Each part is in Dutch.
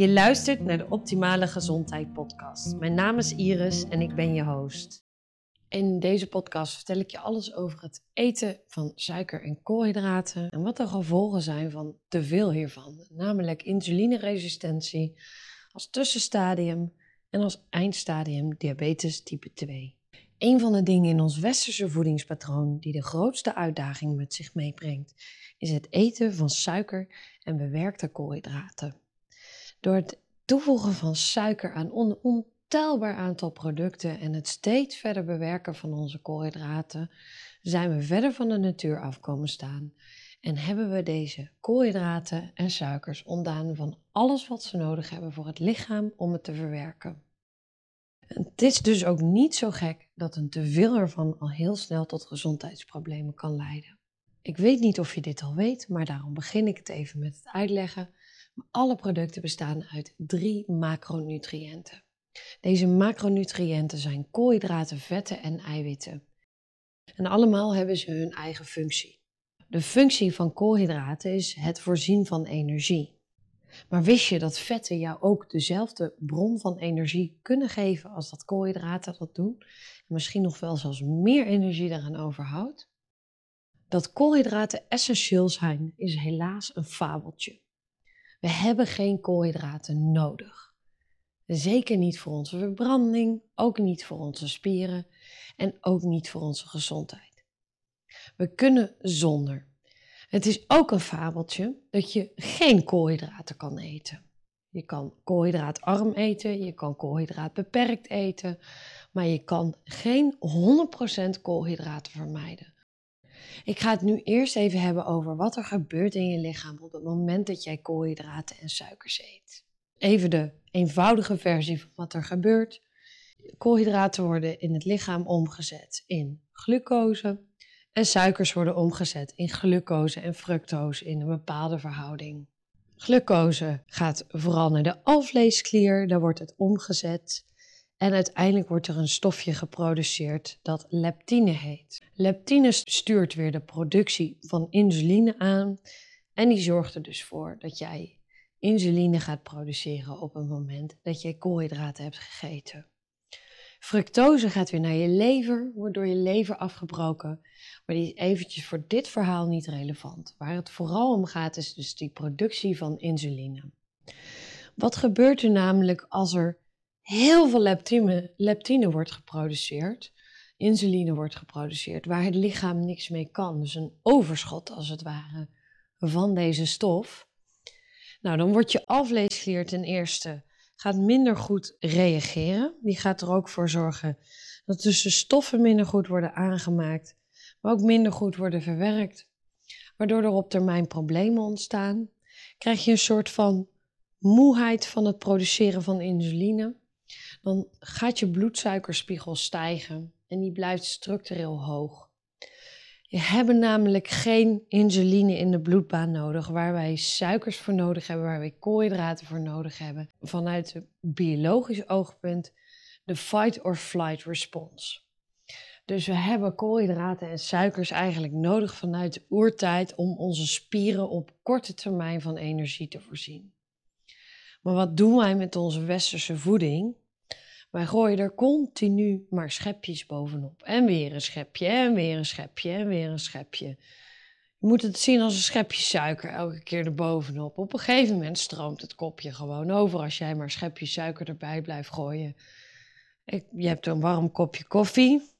Je luistert naar de Optimale Gezondheid Podcast. Mijn naam is Iris en ik ben je host. In deze podcast vertel ik je alles over het eten van suiker en koolhydraten en wat de gevolgen zijn van te veel hiervan, namelijk insulineresistentie als tussenstadium en als eindstadium diabetes type 2. Een van de dingen in ons westerse voedingspatroon die de grootste uitdaging met zich meebrengt, is het eten van suiker en bewerkte koolhydraten. Door het toevoegen van suiker aan een ontelbaar aantal producten en het steeds verder bewerken van onze koolhydraten, zijn we verder van de natuur afkomen staan en hebben we deze koolhydraten en suikers ontdaan van alles wat ze nodig hebben voor het lichaam om het te verwerken. Het is dus ook niet zo gek dat een teveel ervan al heel snel tot gezondheidsproblemen kan leiden. Ik weet niet of je dit al weet, maar daarom begin ik het even met het uitleggen. Alle producten bestaan uit drie macronutriënten. Deze macronutriënten zijn koolhydraten, vetten en eiwitten. En allemaal hebben ze hun eigen functie. De functie van koolhydraten is het voorzien van energie. Maar wist je dat vetten jou ook dezelfde bron van energie kunnen geven als dat koolhydraten dat doen? En misschien nog wel zelfs meer energie daaraan overhoudt? Dat koolhydraten essentieel zijn, is helaas een fabeltje. We hebben geen koolhydraten nodig. Zeker niet voor onze verbranding, ook niet voor onze spieren en ook niet voor onze gezondheid. We kunnen zonder. Het is ook een fabeltje dat je geen koolhydraten kan eten. Je kan koolhydraatarm eten, je kan koolhydraat beperkt eten, maar je kan geen 100% koolhydraten vermijden. Ik ga het nu eerst even hebben over wat er gebeurt in je lichaam op het moment dat jij koolhydraten en suikers eet. Even de eenvoudige versie van wat er gebeurt. Koolhydraten worden in het lichaam omgezet in glucose en suikers worden omgezet in glucose en fructose in een bepaalde verhouding. Glucose gaat vooral naar de alvleesklier, daar wordt het omgezet en uiteindelijk wordt er een stofje geproduceerd dat leptine heet. Leptine stuurt weer de productie van insuline aan en die zorgt er dus voor dat jij insuline gaat produceren op het moment dat je koolhydraten hebt gegeten. Fructose gaat weer naar je lever, wordt door je lever afgebroken, maar die is eventjes voor dit verhaal niet relevant. Waar het vooral om gaat is dus die productie van insuline. Wat gebeurt er namelijk als er heel veel leptine, leptine wordt geproduceerd, insuline wordt geproduceerd, waar het lichaam niks mee kan. Dus een overschot als het ware van deze stof. Nou, dan wordt je alvleesklier ten eerste gaat minder goed reageren. Die gaat er ook voor zorgen dat dus de stoffen minder goed worden aangemaakt, maar ook minder goed worden verwerkt. Waardoor er op termijn problemen ontstaan. Krijg je een soort van moeheid van het produceren van insuline dan gaat je bloedsuikerspiegel stijgen en die blijft structureel hoog. Je hebt namelijk geen insuline in de bloedbaan nodig, waar wij suikers voor nodig hebben, waar wij koolhydraten voor nodig hebben. Vanuit het biologisch oogpunt de fight or flight response. Dus we hebben koolhydraten en suikers eigenlijk nodig vanuit de oertijd om onze spieren op korte termijn van energie te voorzien. Maar wat doen wij met onze westerse voeding? Wij gooien er continu maar schepjes bovenop. En weer een schepje, en weer een schepje, en weer een schepje. Je moet het zien als een schepje suiker elke keer erbovenop. Op een gegeven moment stroomt het kopje gewoon over als jij maar een schepje suiker erbij blijft gooien. je hebt een warm kopje koffie.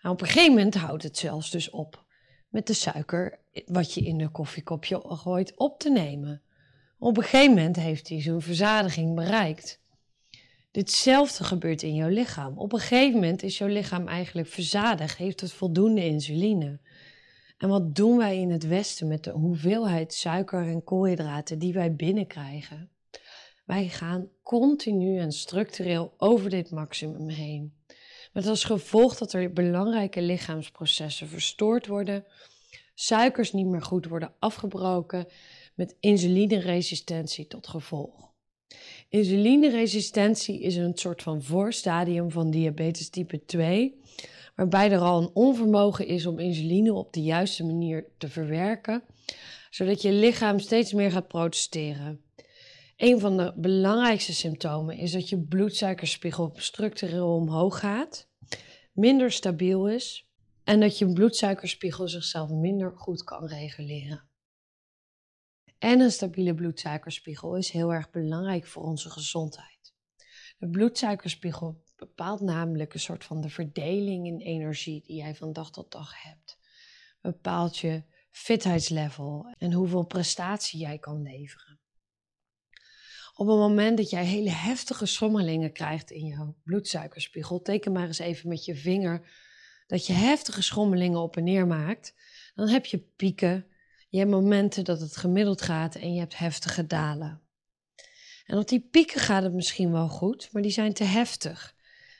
En op een gegeven moment houdt het zelfs dus op met de suiker wat je in de koffiekopje gooit op te nemen. Op een gegeven moment heeft hij zo'n verzadiging bereikt. Ditzelfde gebeurt in jouw lichaam. Op een gegeven moment is jouw lichaam eigenlijk verzadigd, heeft het voldoende insuline. En wat doen wij in het Westen met de hoeveelheid suiker en koolhydraten die wij binnenkrijgen? Wij gaan continu en structureel over dit maximum heen. Met als gevolg dat er belangrijke lichaamsprocessen verstoord worden, suikers niet meer goed worden afgebroken, met insulineresistentie tot gevolg. Insulineresistentie is een soort van voorstadium van diabetes type 2, waarbij er al een onvermogen is om insuline op de juiste manier te verwerken, zodat je lichaam steeds meer gaat protesteren. Een van de belangrijkste symptomen is dat je bloedsuikerspiegel structureel omhoog gaat, minder stabiel is en dat je bloedsuikerspiegel zichzelf minder goed kan reguleren. En een stabiele bloedsuikerspiegel is heel erg belangrijk voor onze gezondheid. De bloedsuikerspiegel bepaalt namelijk een soort van de verdeling in energie die jij van dag tot dag hebt. Bepaalt je fitheidslevel en hoeveel prestatie jij kan leveren. Op het moment dat jij hele heftige schommelingen krijgt in je bloedsuikerspiegel, teken maar eens even met je vinger dat je heftige schommelingen op en neer maakt. Dan heb je pieken, je hebt momenten dat het gemiddeld gaat en je hebt heftige dalen. En op die pieken gaat het misschien wel goed, maar die zijn te heftig.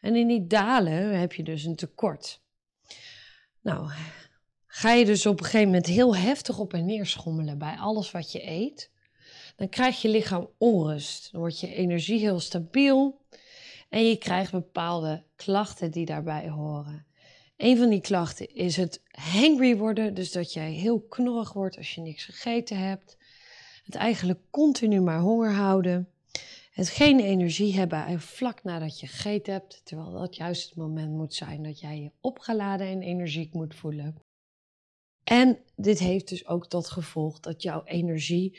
En in die dalen heb je dus een tekort. Nou, ga je dus op een gegeven moment heel heftig op en neer schommelen bij alles wat je eet, dan krijgt je lichaam onrust. Dan wordt je energie heel stabiel en je krijgt bepaalde klachten die daarbij horen. Een van die klachten is het hangry worden, dus dat jij heel knorrig wordt als je niks gegeten hebt. Het eigenlijk continu maar honger houden. Het geen energie hebben vlak nadat je gegeten hebt, terwijl dat juist het moment moet zijn dat jij je opgeladen en energiek moet voelen. En dit heeft dus ook tot gevolg dat jouw energie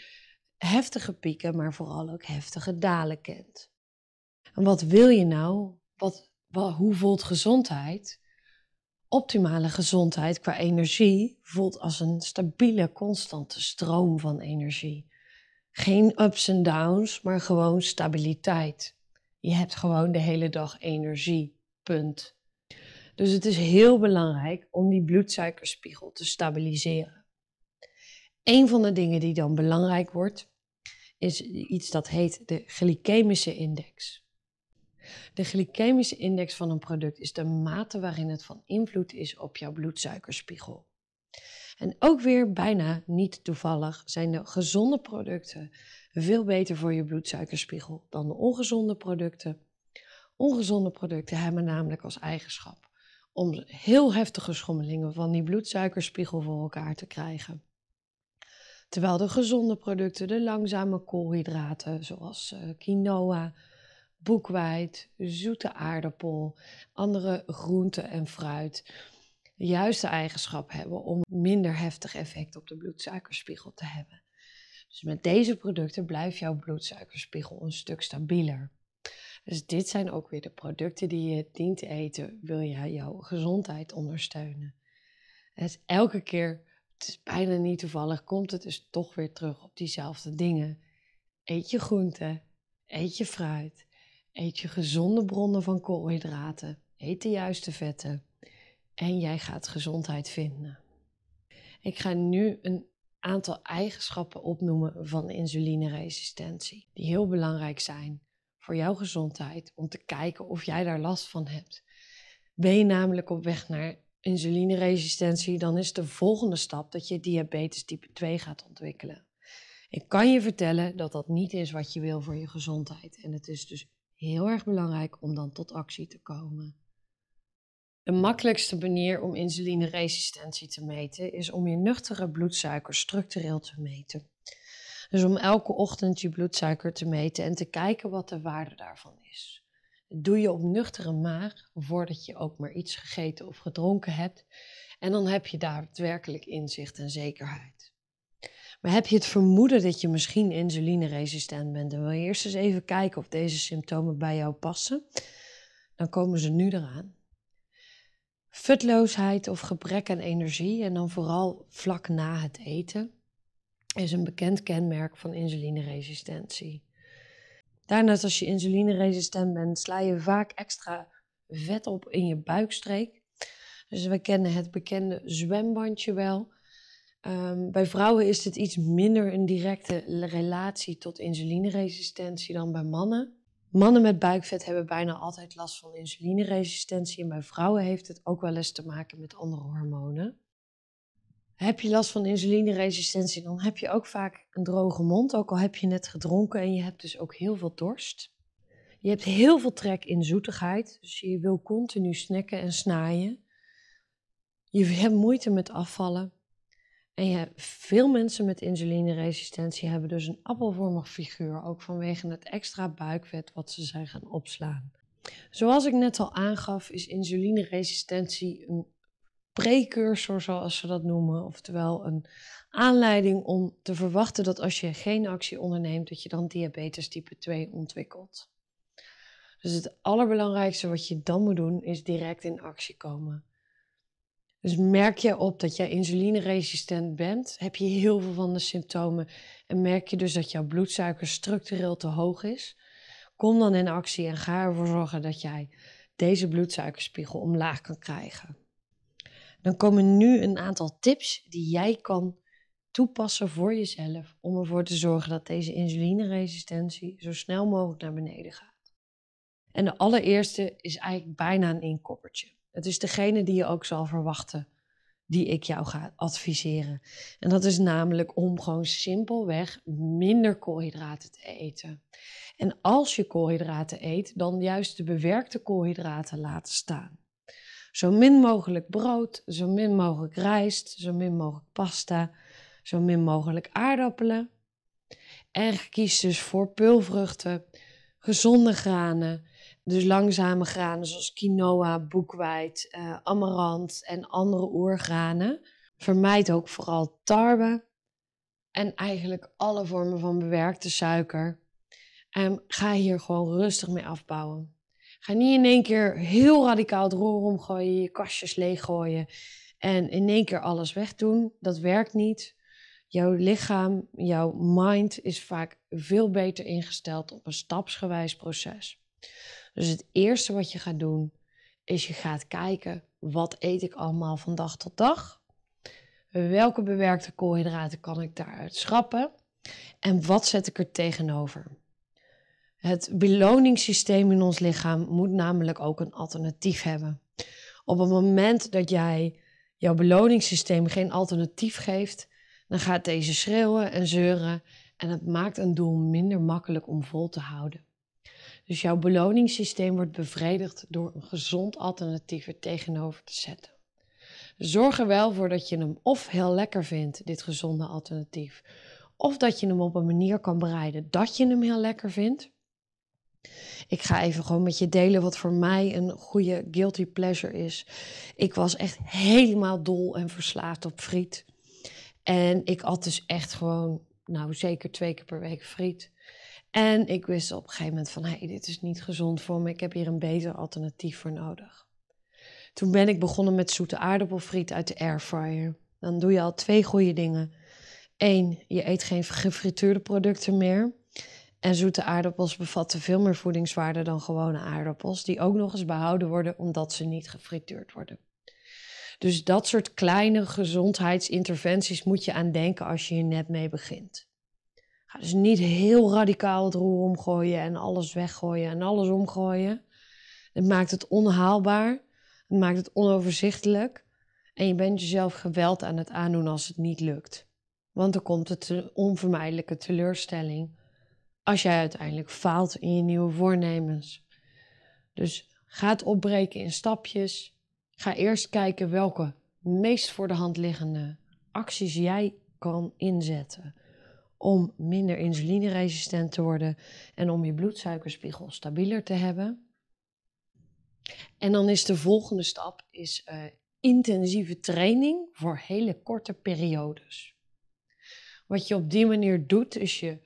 heftige pieken, maar vooral ook heftige dalen kent. En wat wil je nou? Wat, wat, hoe voelt gezondheid? Optimale gezondheid qua energie voelt als een stabiele, constante stroom van energie. Geen ups en downs, maar gewoon stabiliteit. Je hebt gewoon de hele dag energie. Punt. Dus het is heel belangrijk om die bloedsuikerspiegel te stabiliseren. Een van de dingen die dan belangrijk wordt, is iets dat heet de glycemische index. De glycemische index van een product is de mate waarin het van invloed is op jouw bloedsuikerspiegel. En ook weer bijna niet toevallig zijn de gezonde producten veel beter voor je bloedsuikerspiegel dan de ongezonde producten. Ongezonde producten hebben namelijk als eigenschap om heel heftige schommelingen van die bloedsuikerspiegel voor elkaar te krijgen. Terwijl de gezonde producten, de langzame koolhydraten zoals uh, quinoa, boekweit, zoete aardappel, andere groenten en fruit, de juiste eigenschap hebben om minder heftig effect op de bloedsuikerspiegel te hebben. Dus met deze producten blijft jouw bloedsuikerspiegel een stuk stabieler. Dus dit zijn ook weer de producten die je dient te eten, wil je jouw gezondheid ondersteunen. Het elke keer, het is bijna niet toevallig, komt het dus toch weer terug op diezelfde dingen. Eet je groenten, eet je fruit, eet je gezonde bronnen van koolhydraten, eet de juiste vetten en jij gaat gezondheid vinden. Ik ga nu een aantal eigenschappen opnoemen van insulineresistentie, die heel belangrijk zijn voor jouw gezondheid om te kijken of jij daar last van hebt. Ben je namelijk op weg naar insulineresistentie, dan is de volgende stap dat je diabetes type 2 gaat ontwikkelen. Ik kan je vertellen dat dat niet is wat je wil voor je gezondheid. En het is dus heel erg belangrijk om dan tot actie te komen. De makkelijkste manier om insulineresistentie te meten is om je nuchtere bloedsuiker structureel te meten. Dus om elke ochtend je bloedsuiker te meten en te kijken wat de waarde daarvan is. Dat doe je op nuchtere maag voordat je ook maar iets gegeten of gedronken hebt. En dan heb je daadwerkelijk inzicht en zekerheid. Maar heb je het vermoeden dat je misschien insulineresistent bent en wil je eerst eens even kijken of deze symptomen bij jou passen, dan komen ze nu eraan. Futloosheid of gebrek aan energie en dan vooral vlak na het eten is een bekend kenmerk van insulineresistentie. Daarnaast als je insulineresistent bent, sla je vaak extra vet op in je buikstreek. Dus we kennen het bekende zwembandje wel. Um, bij vrouwen is dit iets minder een directe relatie tot insulineresistentie dan bij mannen. Mannen met buikvet hebben bijna altijd last van insulineresistentie en bij vrouwen heeft het ook wel eens te maken met andere hormonen. Heb je last van insulineresistentie, dan heb je ook vaak een droge mond, ook al heb je net gedronken en je hebt dus ook heel veel dorst. Je hebt heel veel trek in zoetigheid, dus je wil continu snacken en snaaien. Je hebt moeite met afvallen. En veel mensen met insulineresistentie hebben dus een appelvormig figuur, ook vanwege het extra buikvet wat ze zijn gaan opslaan. Zoals ik net al aangaf, is insulineresistentie een precursor, zoals ze dat noemen, oftewel een aanleiding om te verwachten dat als je geen actie onderneemt, dat je dan diabetes type 2 ontwikkelt. Dus het allerbelangrijkste wat je dan moet doen, is direct in actie komen. Dus merk je op dat jij insulineresistent bent, heb je heel veel van de symptomen en merk je dus dat jouw bloedsuiker structureel te hoog is, kom dan in actie en ga ervoor zorgen dat jij deze bloedsuikerspiegel omlaag kan krijgen. Dan komen nu een aantal tips die jij kan toepassen voor jezelf om ervoor te zorgen dat deze insulineresistentie zo snel mogelijk naar beneden gaat. En de allereerste is eigenlijk bijna een inkoppertje. Het is degene die je ook zal verwachten, die ik jou ga adviseren. En dat is namelijk om gewoon simpelweg minder koolhydraten te eten. En als je koolhydraten eet, dan juist de bewerkte koolhydraten laten staan. Zo min mogelijk brood, zo min mogelijk rijst, zo min mogelijk pasta, zo min mogelijk aardappelen. En kies dus voor pulvruchten, gezonde granen, dus langzame granen zoals quinoa, boekweit, uh, amarant en andere oergranen. Vermijd ook vooral tarwe en eigenlijk alle vormen van bewerkte suiker. En ga hier gewoon rustig mee afbouwen. Ga niet in één keer heel radicaal het roer omgooien, je kastjes leeggooien en in één keer alles wegdoen. Dat werkt niet. Jouw lichaam, jouw mind is vaak veel beter ingesteld op een stapsgewijs proces. Dus het eerste wat je gaat doen, is je gaat kijken, wat eet ik allemaal van dag tot dag? Welke bewerkte koolhydraten kan ik daaruit schrappen? En wat zet ik er tegenover? Het beloningssysteem in ons lichaam moet namelijk ook een alternatief hebben. Op het moment dat jij jouw beloningssysteem geen alternatief geeft, dan gaat deze schreeuwen en zeuren en het maakt een doel minder makkelijk om vol te houden. Dus jouw beloningssysteem wordt bevredigd door een gezond alternatief er tegenover te zetten. Zorg er wel voor dat je hem of heel lekker vindt, dit gezonde alternatief, of dat je hem op een manier kan bereiden dat je hem heel lekker vindt. Ik ga even gewoon met je delen wat voor mij een goede guilty pleasure is. Ik was echt helemaal dol en verslaafd op friet. En ik at dus echt gewoon, nou zeker twee keer per week friet. En ik wist op een gegeven moment van, hé, hey, dit is niet gezond voor me. Ik heb hier een beter alternatief voor nodig. Toen ben ik begonnen met zoete aardappelfriet uit de airfryer. Dan doe je al twee goede dingen. Eén, je eet geen gefrituurde producten meer. En zoete aardappels bevatten veel meer voedingswaarde dan gewone aardappels, die ook nog eens behouden worden omdat ze niet gefrituurd worden. Dus dat soort kleine gezondheidsinterventies moet je aan denken als je hier net mee begint. Dus niet heel radicaal het roer omgooien en alles weggooien en alles omgooien. Het maakt het onhaalbaar, het maakt het onoverzichtelijk en je bent jezelf geweld aan het aandoen als het niet lukt. Want dan komt het onvermijdelijke teleurstelling als jij uiteindelijk faalt in je nieuwe voornemens. Dus ga het opbreken in stapjes. Ga eerst kijken welke meest voor de hand liggende acties jij kan inzetten om minder insulineresistent te worden en om je bloedsuikerspiegel stabieler te hebben. En dan is de volgende stap is, uh, intensieve training voor hele korte periodes. Wat je op die manier doet, is je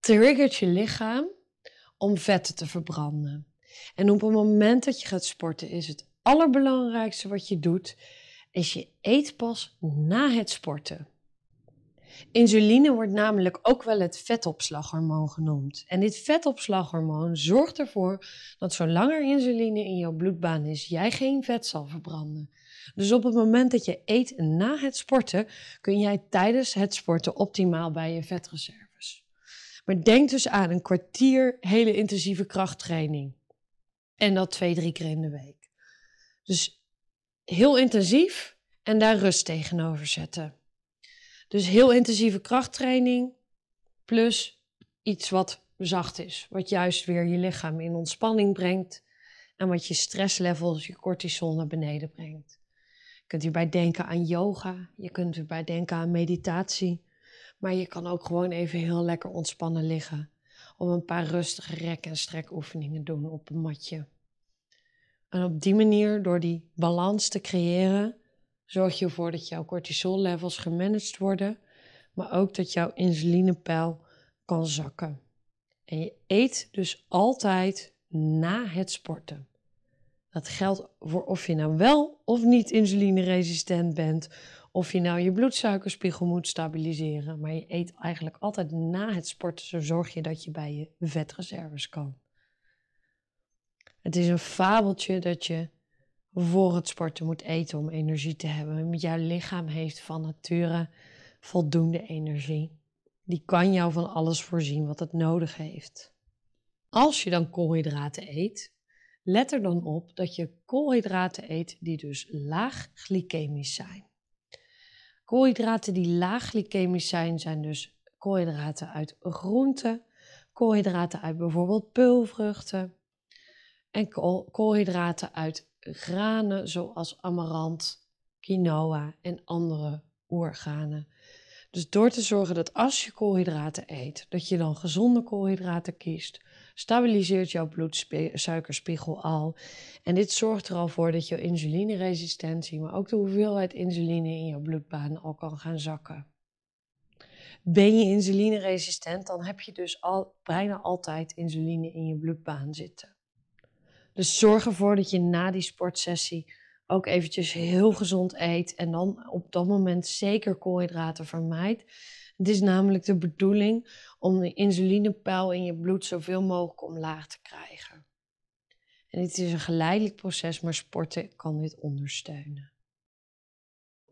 triggert je lichaam om vetten te verbranden. En op het moment dat je gaat sporten, is het allerbelangrijkste wat je doet, is je eet pas na het sporten. Insuline wordt namelijk ook wel het vetopslaghormoon genoemd. En dit vetopslaghormoon zorgt ervoor dat zolang er insuline in jouw bloedbaan is, jij geen vet zal verbranden. Dus op het moment dat je eet na het sporten, kun jij tijdens het sporten optimaal bij je vetreserves. Maar denk dus aan een kwartier hele intensieve krachttraining. En dat twee, drie keer in de week. Dus heel intensief en daar rust tegenover zetten. Dus heel intensieve krachttraining plus iets wat zacht is. Wat juist weer je lichaam in ontspanning brengt en wat je stresslevels, je cortisol naar beneden brengt. kunt hierbij denken aan yoga, je kunt hierbij denken aan meditatie, maar je kan ook gewoon even heel lekker ontspannen liggen. Of een paar rustige rek- en strekoefeningen doen op een matje. En op die manier, door die balans te creëren, zorg je ervoor dat jouw cortisol-levels gemanaged worden, maar ook dat jouw insulinepeil kan zakken. En je eet dus altijd na het sporten. Dat geldt voor of je nou wel of niet insulineresistent bent, of je nou je bloedsuikerspiegel moet stabiliseren. Maar je eet eigenlijk altijd na het sporten, zo zorg je dat je bij je vetreserves kan. Het is een fabeltje dat je voor het sporten moet eten om energie te hebben. Jouw lichaam heeft van nature voldoende energie. Die kan jou van alles voorzien wat het nodig heeft. Als je dan koolhydraten eet, let er dan op dat je koolhydraten eet die dus laag glycemisch zijn. Koolhydraten die laag glycemisch zijn, zijn dus koolhydraten uit groenten, koolhydraten uit bijvoorbeeld peulvruchten en koolhydraten uit granen zoals amarant, quinoa en andere oorganen. Dus door te zorgen dat als je koolhydraten eet, dat je dan gezonde koolhydraten kiest, stabiliseert jouw bloedsuikerspiegel al. En dit zorgt er al voor dat je insulineresistentie, maar ook de hoeveelheid insuline in je bloedbaan al kan gaan zakken. Ben je insulineresistent, dan heb je dus al, bijna altijd insuline in je bloedbaan zitten. Dus zorg ervoor dat je na die sportsessie ook eventjes heel gezond eet en dan op dat moment zeker koolhydraten vermijdt. Het is namelijk de bedoeling om de insulinepeil in je bloed zoveel mogelijk omlaag te krijgen. En het is een geleidelijk proces, maar sporten kan dit ondersteunen.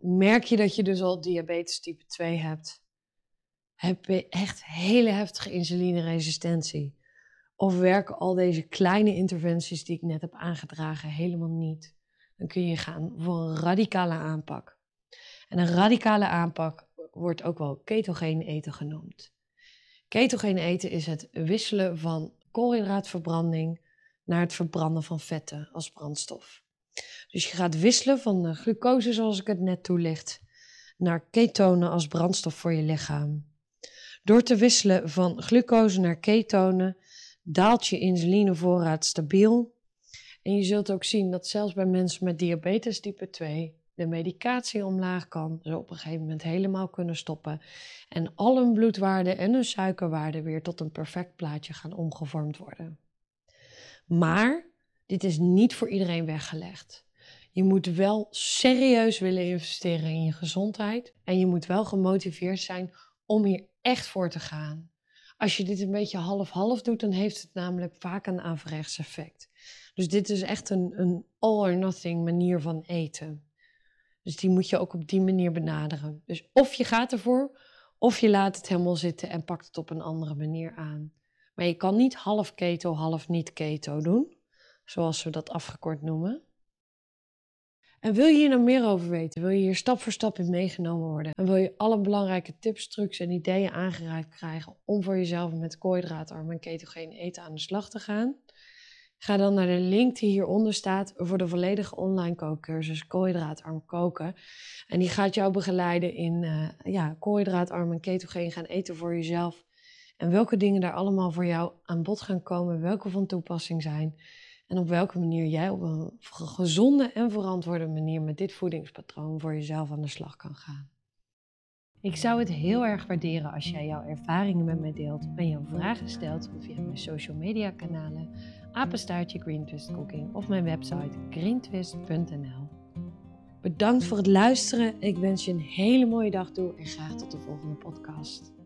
Merk je dat je dus al diabetes type 2 hebt? Heb je echt hele heftige insulineresistentie? Of werken al deze kleine interventies die ik net heb aangedragen helemaal niet? Dan kun je gaan voor een radicale aanpak. En een radicale aanpak wordt ook wel ketogeen eten genoemd. Ketogeen eten is het wisselen van koolhydraatverbranding naar het verbranden van vetten als brandstof. Dus je gaat wisselen van glucose, zoals ik het net toelicht, naar ketonen als brandstof voor je lichaam. Door te wisselen van glucose naar ketonen daalt je insulinevoorraad stabiel. En je zult ook zien dat zelfs bij mensen met diabetes type 2 de medicatie omlaag kan, ze op een gegeven moment helemaal kunnen stoppen en al hun bloedwaarden en hun suikerwaarden weer tot een perfect plaatje gaan omgevormd worden. Maar dit is niet voor iedereen weggelegd. Je moet wel serieus willen investeren in je gezondheid en je moet wel gemotiveerd zijn om hier echt voor te gaan. Als je dit een beetje half-half doet, dan heeft het namelijk vaak een averechts effect. Dus dit is echt een, een all or nothing manier van eten. Dus die moet je ook op die manier benaderen. Dus of je gaat ervoor, of je laat het helemaal zitten en pakt het op een andere manier aan. Maar je kan niet half keto, half niet keto doen, zoals we dat afgekort noemen. En wil je hier nou meer over weten? Wil je hier stap voor stap in meegenomen worden? En wil je alle belangrijke tips, trucs en ideeën aangereikt krijgen om voor jezelf met koolhydraatarm en ketogeen eten aan de slag te gaan? Ga dan naar de link die hieronder staat voor de volledige online kookcursus Koolhydraatarm koken. En die gaat jou begeleiden in uh, ja, koolhydraatarm en ketogeen gaan eten voor jezelf. En welke dingen daar allemaal voor jou aan bod gaan komen, welke van toepassing zijn. En op welke manier jij op een gezonde en verantwoorde manier met dit voedingspatroon voor jezelf aan de slag kan gaan. Ik zou het heel erg waarderen als jij jouw ervaringen met mij deelt en jouw vragen stelt via mijn social media kanalen, apenstaartje Green Twist Cooking of mijn website greentwist.nl. Bedankt voor het luisteren. Ik wens je een hele mooie dag toe en graag tot de volgende podcast.